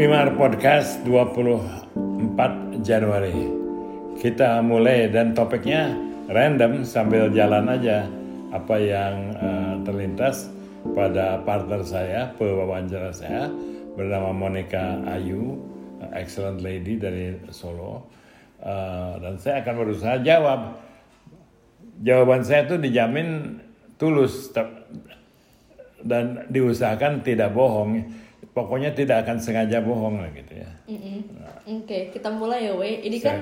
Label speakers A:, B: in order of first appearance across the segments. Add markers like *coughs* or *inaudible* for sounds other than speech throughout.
A: Wimar Podcast 24 Januari. Kita mulai dan topiknya random sambil jalan aja apa yang uh, terlintas pada partner saya, pewawancara saya bernama Monica Ayu, excellent lady dari Solo. Uh, dan saya akan berusaha jawab. Jawaban saya itu dijamin tulus dan diusahakan tidak bohong pokoknya tidak akan sengaja bohong lah gitu ya.
B: Mm -mm. Nah. Oke, okay, kita mulai ya, We. Ini kan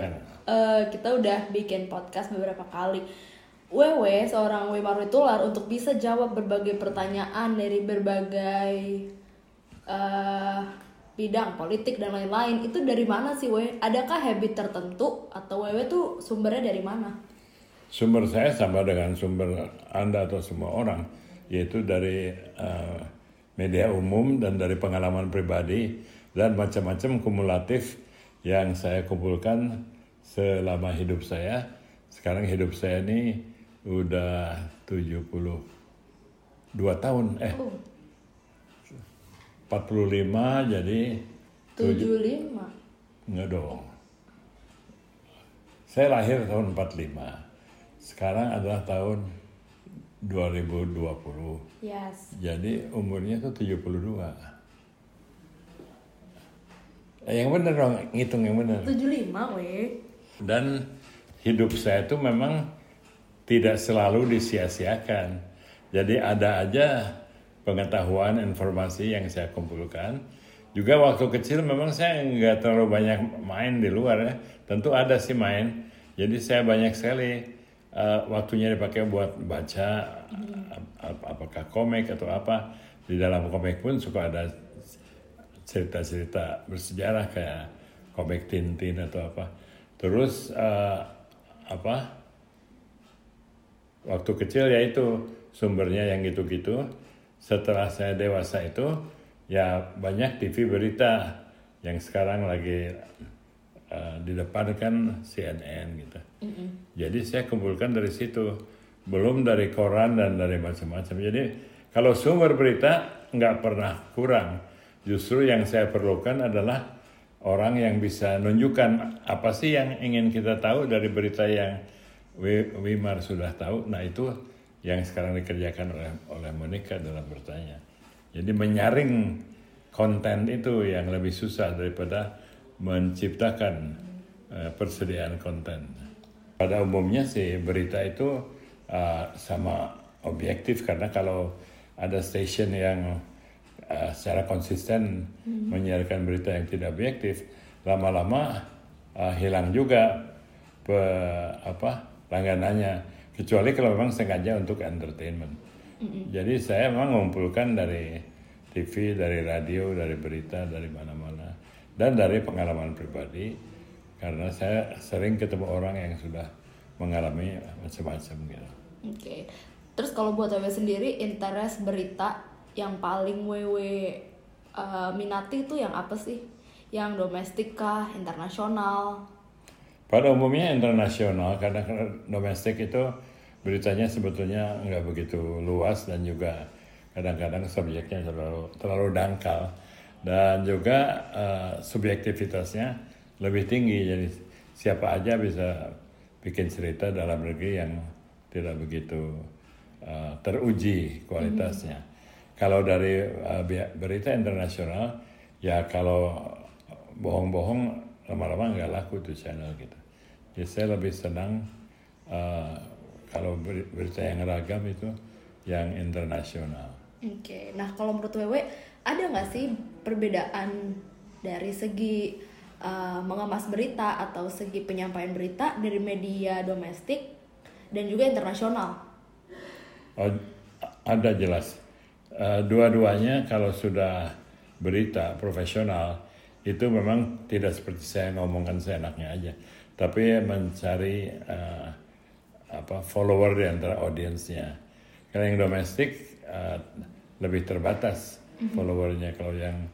B: uh, kita udah bikin podcast beberapa kali. Wewe seorang Wemaru Tular untuk bisa jawab berbagai pertanyaan dari berbagai uh, bidang politik dan lain-lain itu dari mana sih We? Adakah habit tertentu atau Wewe tuh sumbernya dari mana?
A: Sumber saya sama dengan sumber Anda atau semua orang yaitu dari uh, media umum dan dari pengalaman pribadi dan macam-macam kumulatif yang saya kumpulkan selama hidup saya. Sekarang hidup saya ini udah 72 tahun eh oh. 45 jadi
B: 75
A: enggak dong saya lahir tahun 45 sekarang adalah tahun 2020.
B: Yes.
A: Jadi umurnya tuh 72. Eh, yang benar dong, ngitung yang benar.
B: 75, weh.
A: Dan hidup saya tuh memang tidak selalu disia-siakan. Jadi ada aja pengetahuan, informasi yang saya kumpulkan. Juga waktu kecil memang saya nggak terlalu banyak main di luar ya. Tentu ada sih main. Jadi saya banyak sekali uh, waktunya dipakai buat baca hmm. apakah komik atau apa di dalam komik pun suka ada cerita-cerita bersejarah kayak komik Tintin atau apa terus uh, apa waktu kecil ya itu sumbernya yang gitu-gitu setelah saya dewasa itu ya banyak TV berita yang sekarang lagi uh, di depan kan CNN gitu. Mm -hmm. jadi saya kumpulkan dari situ. Belum dari koran dan dari macam-macam. Jadi kalau sumber berita nggak pernah kurang. Justru yang saya perlukan adalah orang yang bisa nunjukkan apa sih yang ingin kita tahu dari berita yang Wimar sudah tahu. Nah itu yang sekarang dikerjakan oleh oleh Monica dalam bertanya. Jadi menyaring konten itu yang lebih susah daripada menciptakan uh, persediaan konten. Pada umumnya sih berita itu uh, sama objektif karena kalau ada station yang uh, secara konsisten hmm. menyiarkan berita yang tidak objektif, lama-lama uh, hilang juga pe, apa langganannya. Kecuali kalau memang sengaja untuk entertainment. Hmm. Jadi saya memang mengumpulkan dari TV, dari radio, dari berita, dari mana-mana dan dari pengalaman pribadi karena saya sering ketemu orang yang sudah mengalami macam-macam gitu. Oke.
B: Okay. Terus kalau buat Wewe sendiri interest berita yang paling Wewe uh, minati itu yang apa sih? Yang domestik kah, internasional?
A: Pada umumnya internasional karena domestik itu beritanya sebetulnya nggak begitu luas dan juga kadang-kadang subjeknya terlalu terlalu dangkal dan juga uh, subjektivitasnya lebih tinggi jadi siapa aja bisa bikin cerita dalam negeri yang tidak begitu uh, teruji kualitasnya. Mm -hmm. Kalau dari uh, berita internasional ya kalau bohong-bohong lama-lama nggak laku tuh channel gitu. Jadi saya lebih senang uh, kalau berita yang ragam itu yang internasional.
B: Oke, okay. nah kalau menurut Wewe ada nggak sih perbedaan dari segi uh, mengemas berita atau segi penyampaian berita dari media domestik dan juga internasional?
A: Oh, ada jelas. Uh, dua-duanya kalau sudah berita profesional itu memang tidak seperti saya ngomongkan seenaknya aja, tapi mencari uh, apa follower di antara audiensnya. Karena yang domestik uh, lebih terbatas mm-hmm. followernya kalau yang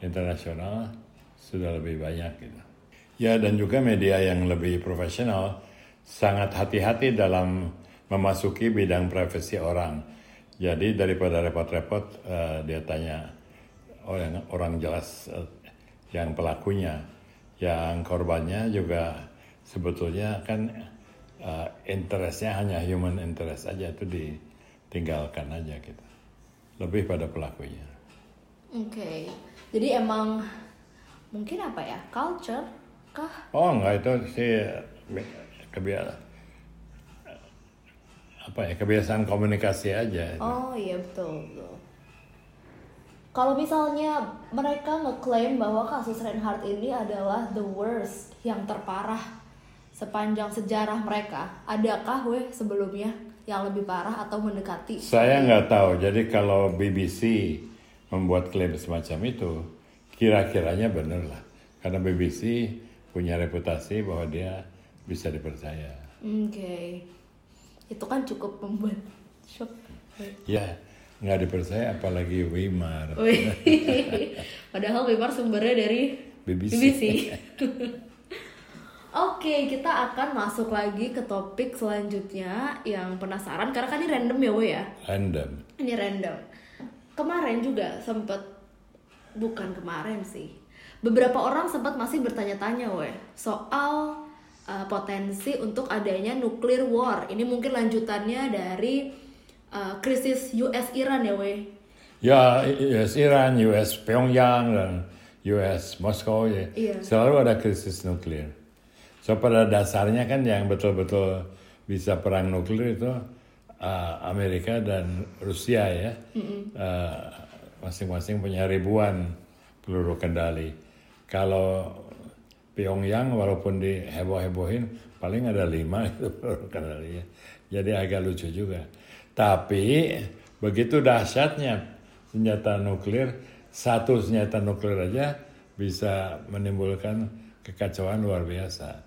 A: internasional sudah lebih banyak gitu. Ya dan juga media yang lebih profesional sangat hati-hati dalam memasuki bidang privasi orang. Jadi daripada repot-repot uh, dia tanya orang orang jelas uh, yang pelakunya, yang korbannya juga sebetulnya kan uh, interestnya hanya human interest aja itu ditinggalkan aja gitu, lebih pada pelakunya.
B: Oke, okay. jadi emang mungkin apa ya culture kah?
A: Oh enggak itu sih kebiasaan apa ya kebiasaan komunikasi aja.
B: Oh iya betul betul. Kalau misalnya mereka ngeklaim bahwa kasus Reinhardt ini adalah the worst yang terparah sepanjang sejarah mereka, adakah weh sebelumnya yang lebih parah atau mendekati?
A: Saya nggak tahu. Jadi kalau BBC membuat klaim semacam itu, kira-kiranya benar lah. Karena BBC punya reputasi bahwa dia bisa dipercaya.
B: Oke. Okay itu kan cukup membuat shock
A: ya nggak dipercaya apalagi Weimar *laughs*
B: padahal Weimar sumbernya dari BBC, BBC. *laughs* Oke, kita akan masuk lagi ke topik selanjutnya yang penasaran karena kan ini random ya, Wei ya?
A: Random.
B: Ini random. Kemarin juga sempat bukan kemarin sih. Beberapa orang sempat masih bertanya-tanya, Wei, soal uh, potensi untuk adanya nuclear war. Ini mungkin lanjutannya dari uh, krisis US Iran ya, Wei?
A: Ya, US Iran, US Pyongyang dan US Moskow ya. Iya. Selalu ada krisis nuklir. So pada dasarnya kan yang betul-betul bisa perang nuklir itu uh, Amerika dan Rusia ya. Mm masing-masing punya ribuan peluru kendali. Kalau Pyongyang walaupun diheboh-hebohin paling ada lima *laughs* itu kendalinya. Jadi agak lucu juga. Tapi begitu dahsyatnya senjata nuklir, satu senjata nuklir aja bisa menimbulkan kekacauan luar biasa.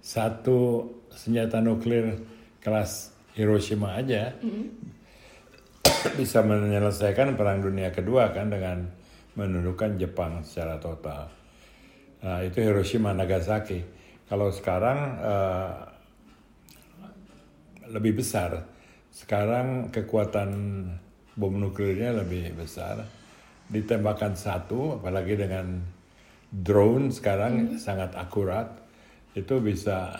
A: Satu senjata nuklir kelas Hiroshima aja mm -hmm. *coughs* bisa menyelesaikan perang dunia kedua kan dengan menundukkan Jepang secara total. Nah, itu Hiroshima Nagasaki. Kalau sekarang uh, lebih besar. Sekarang kekuatan bom nuklirnya lebih besar. Ditembakkan satu, apalagi dengan drone sekarang hmm. sangat akurat. Itu bisa.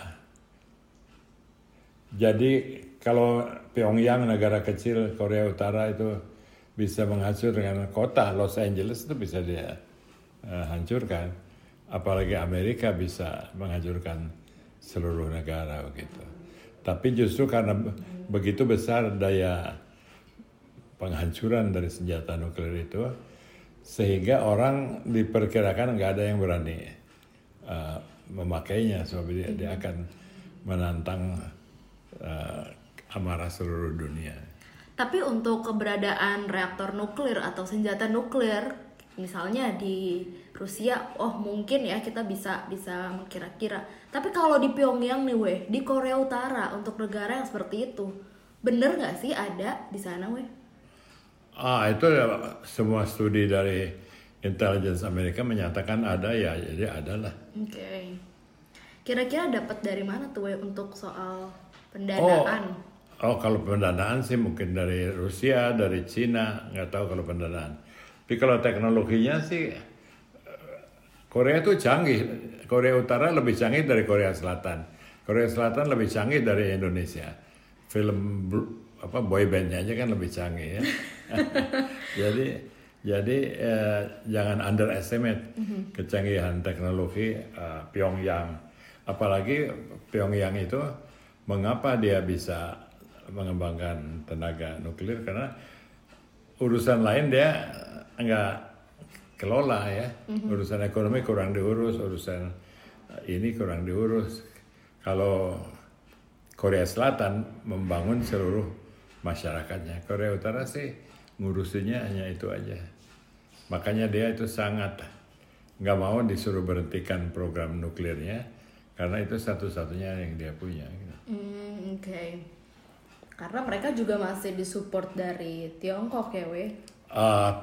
A: Jadi kalau Pyongyang negara kecil Korea Utara itu bisa menghancurkan kota Los Angeles itu bisa dia uh, hancurkan apalagi Amerika bisa menghancurkan seluruh negara begitu. Tapi justru karena begitu besar daya penghancuran dari senjata nuklir itu, sehingga orang diperkirakan nggak ada yang berani uh, memakainya, sebab dia, dia akan menantang uh, amarah seluruh dunia.
B: Tapi untuk keberadaan reaktor nuklir atau senjata nuklir, misalnya di Rusia oh mungkin ya kita bisa bisa kira-kira tapi kalau di Pyongyang nih weh di Korea Utara untuk negara yang seperti itu bener nggak sih ada di sana weh
A: ah itu ya semua studi dari intelligence Amerika menyatakan ada ya jadi ada lah
B: oke okay. kira-kira dapat dari mana tuh weh untuk soal pendanaan
A: oh, oh kalau pendanaan sih mungkin dari Rusia dari Cina nggak tahu kalau pendanaan tapi kalau teknologinya sih Korea itu canggih. Korea Utara lebih canggih dari Korea Selatan. Korea Selatan lebih canggih dari Indonesia. Film apa boybandnya aja kan lebih canggih ya. *laughs* jadi jadi eh, jangan underestimate mm-hmm. kecanggihan teknologi uh, Pyongyang. Apalagi Pyongyang itu mengapa dia bisa mengembangkan tenaga nuklir karena urusan lain dia enggak kelola ya mm-hmm. urusan ekonomi kurang diurus urusan eh, ini kurang diurus kalau Korea Selatan membangun seluruh masyarakatnya Korea Utara sih ngurusinnya hanya itu aja makanya dia itu sangat nggak mau disuruh berhentikan program nuklirnya karena itu satu-satunya yang dia punya
B: mm, oke okay. Karena mereka juga masih disupport dari Tiongkok ya we
A: uh,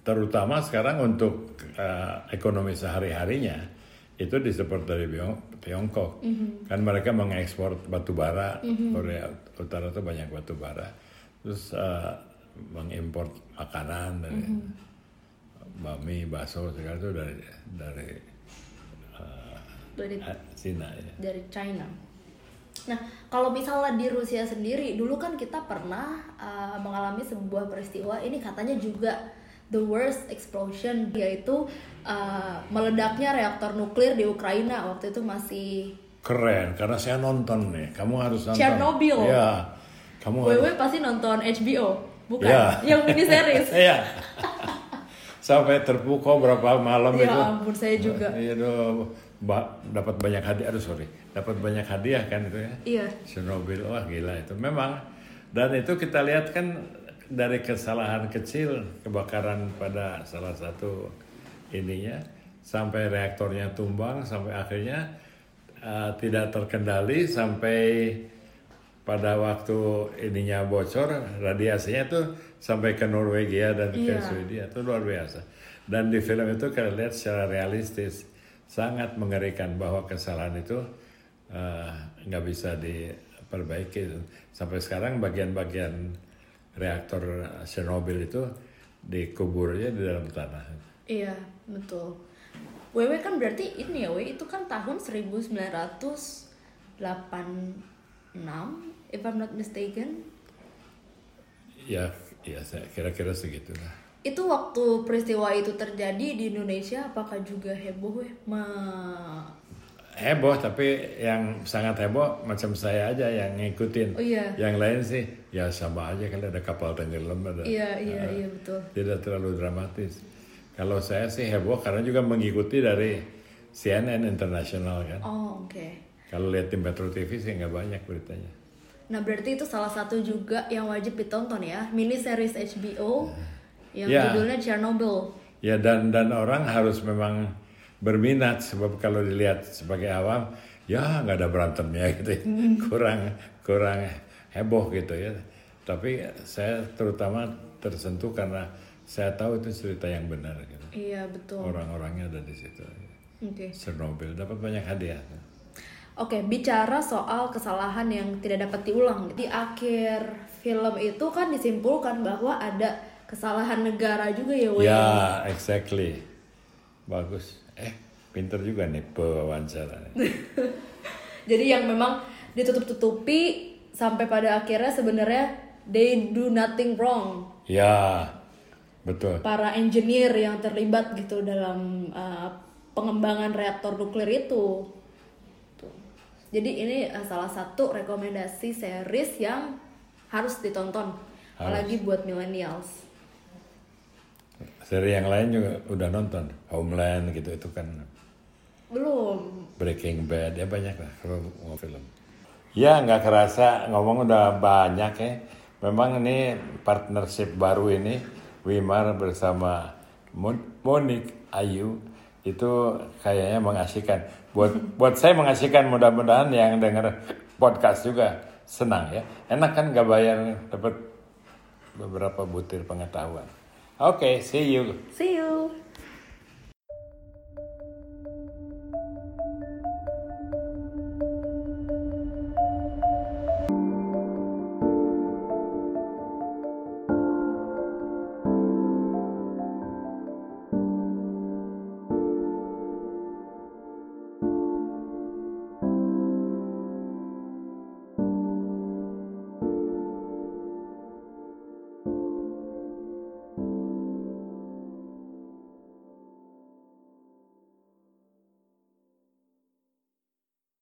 A: terutama sekarang untuk uh, ekonomi sehari-harinya itu disupport dari Tiongkok. Mm -hmm. Kan mereka mengekspor batu bara, mm -hmm. Korea Utara itu banyak batu bara. Terus uh, mengimpor makanan dari mm -hmm. bami, bakso segala itu dari dari
B: dari
A: uh, Cina ya.
B: dari China. Nah, kalau misalnya di Rusia sendiri, dulu kan kita pernah uh, mengalami sebuah peristiwa. Ini katanya juga the worst explosion, yaitu uh, meledaknya reaktor nuklir di Ukraina. Waktu itu masih
A: Keren, karena saya nonton nih. Kamu harus nonton.
B: Chernobyl.
A: Iya. Kamu harus.
B: WW pasti nonton HBO, bukan?
A: Iya.
B: Yang mini series. *laughs*
A: Iya. *laughs* Sampai terpukau berapa malam
B: ya
A: itu.
B: ampun, saya juga.
A: Iya. Ba- dapat banyak hadiah. Aduh sorry. Dapat banyak hadiah kan itu ya.
B: Iya.
A: Chernobyl, wah gila itu. Memang. Dan itu kita lihat kan dari kesalahan kecil kebakaran pada salah satu ininya sampai reaktornya tumbang sampai akhirnya uh, tidak terkendali sampai pada waktu ininya bocor radiasinya tuh sampai ke Norwegia dan ke
B: Iya.
A: Swedia itu luar biasa dan di film itu kita lihat secara realistis sangat mengerikan bahwa kesalahan itu uh, nggak bisa diperbaiki sampai sekarang bagian-bagian reaktor Chernobyl itu dikuburnya di dalam tanah
B: Iya, betul. WW kan berarti ini ya, W itu kan tahun 1986 if I'm not mistaken.
A: ya ya saya kira-kira segitulah
B: Itu waktu peristiwa itu terjadi di Indonesia apakah juga heboh? Ma-
A: heboh tapi yang sangat heboh macam saya aja yang ngikutin
B: Oh iya.
A: yang lain sih ya sama aja kalau ada kapal tenggelam ada
B: Iya, iya, iya betul.
A: tidak terlalu dramatis kalau saya sih heboh karena juga mengikuti dari CNN internasional kan
B: Oh, oke.
A: kalau lihat di Metro TV sih nggak banyak beritanya
B: Nah, berarti itu salah satu juga yang wajib ditonton ya, mini series HBO yang
A: Ya.
B: judulnya Chernobyl.
A: ya dan dan orang harus memang berminat sebab kalau dilihat sebagai awam ya nggak ada berantemnya *laughs* gitu kurang kurang heboh gitu ya tapi saya terutama tersentuh karena saya tahu itu cerita yang benar gitu
B: Iya, betul.
A: orang-orangnya ada di situ
B: Oke.
A: Chernobyl dapat banyak hadiah
B: Oke, bicara soal kesalahan yang tidak dapat diulang. Di akhir film itu kan disimpulkan bahwa ada kesalahan negara juga ya, Wei?
A: ya exactly bagus eh pinter juga nih pewawancara *laughs*
B: Jadi yang memang ditutup-tutupi sampai pada akhirnya sebenarnya they do nothing wrong.
A: ya betul
B: Para engineer yang terlibat gitu dalam uh, pengembangan reaktor nuklir itu. Jadi ini uh, salah satu rekomendasi series yang harus ditonton, apalagi buat millennials.
A: seri yang lain juga udah nonton Homeland gitu itu kan
B: Belum.
A: Breaking Bad ya banyak lah kalau mau film. Ya nggak kerasa ngomong udah banyak ya. Memang ini partnership baru ini Wimar bersama Mon- Monik Ayu itu kayaknya mengasihkan. Buat buat saya mengasihkan mudah-mudahan yang dengar podcast juga senang ya. Enak kan nggak bayar dapat beberapa butir pengetahuan. Oke, see you.
B: See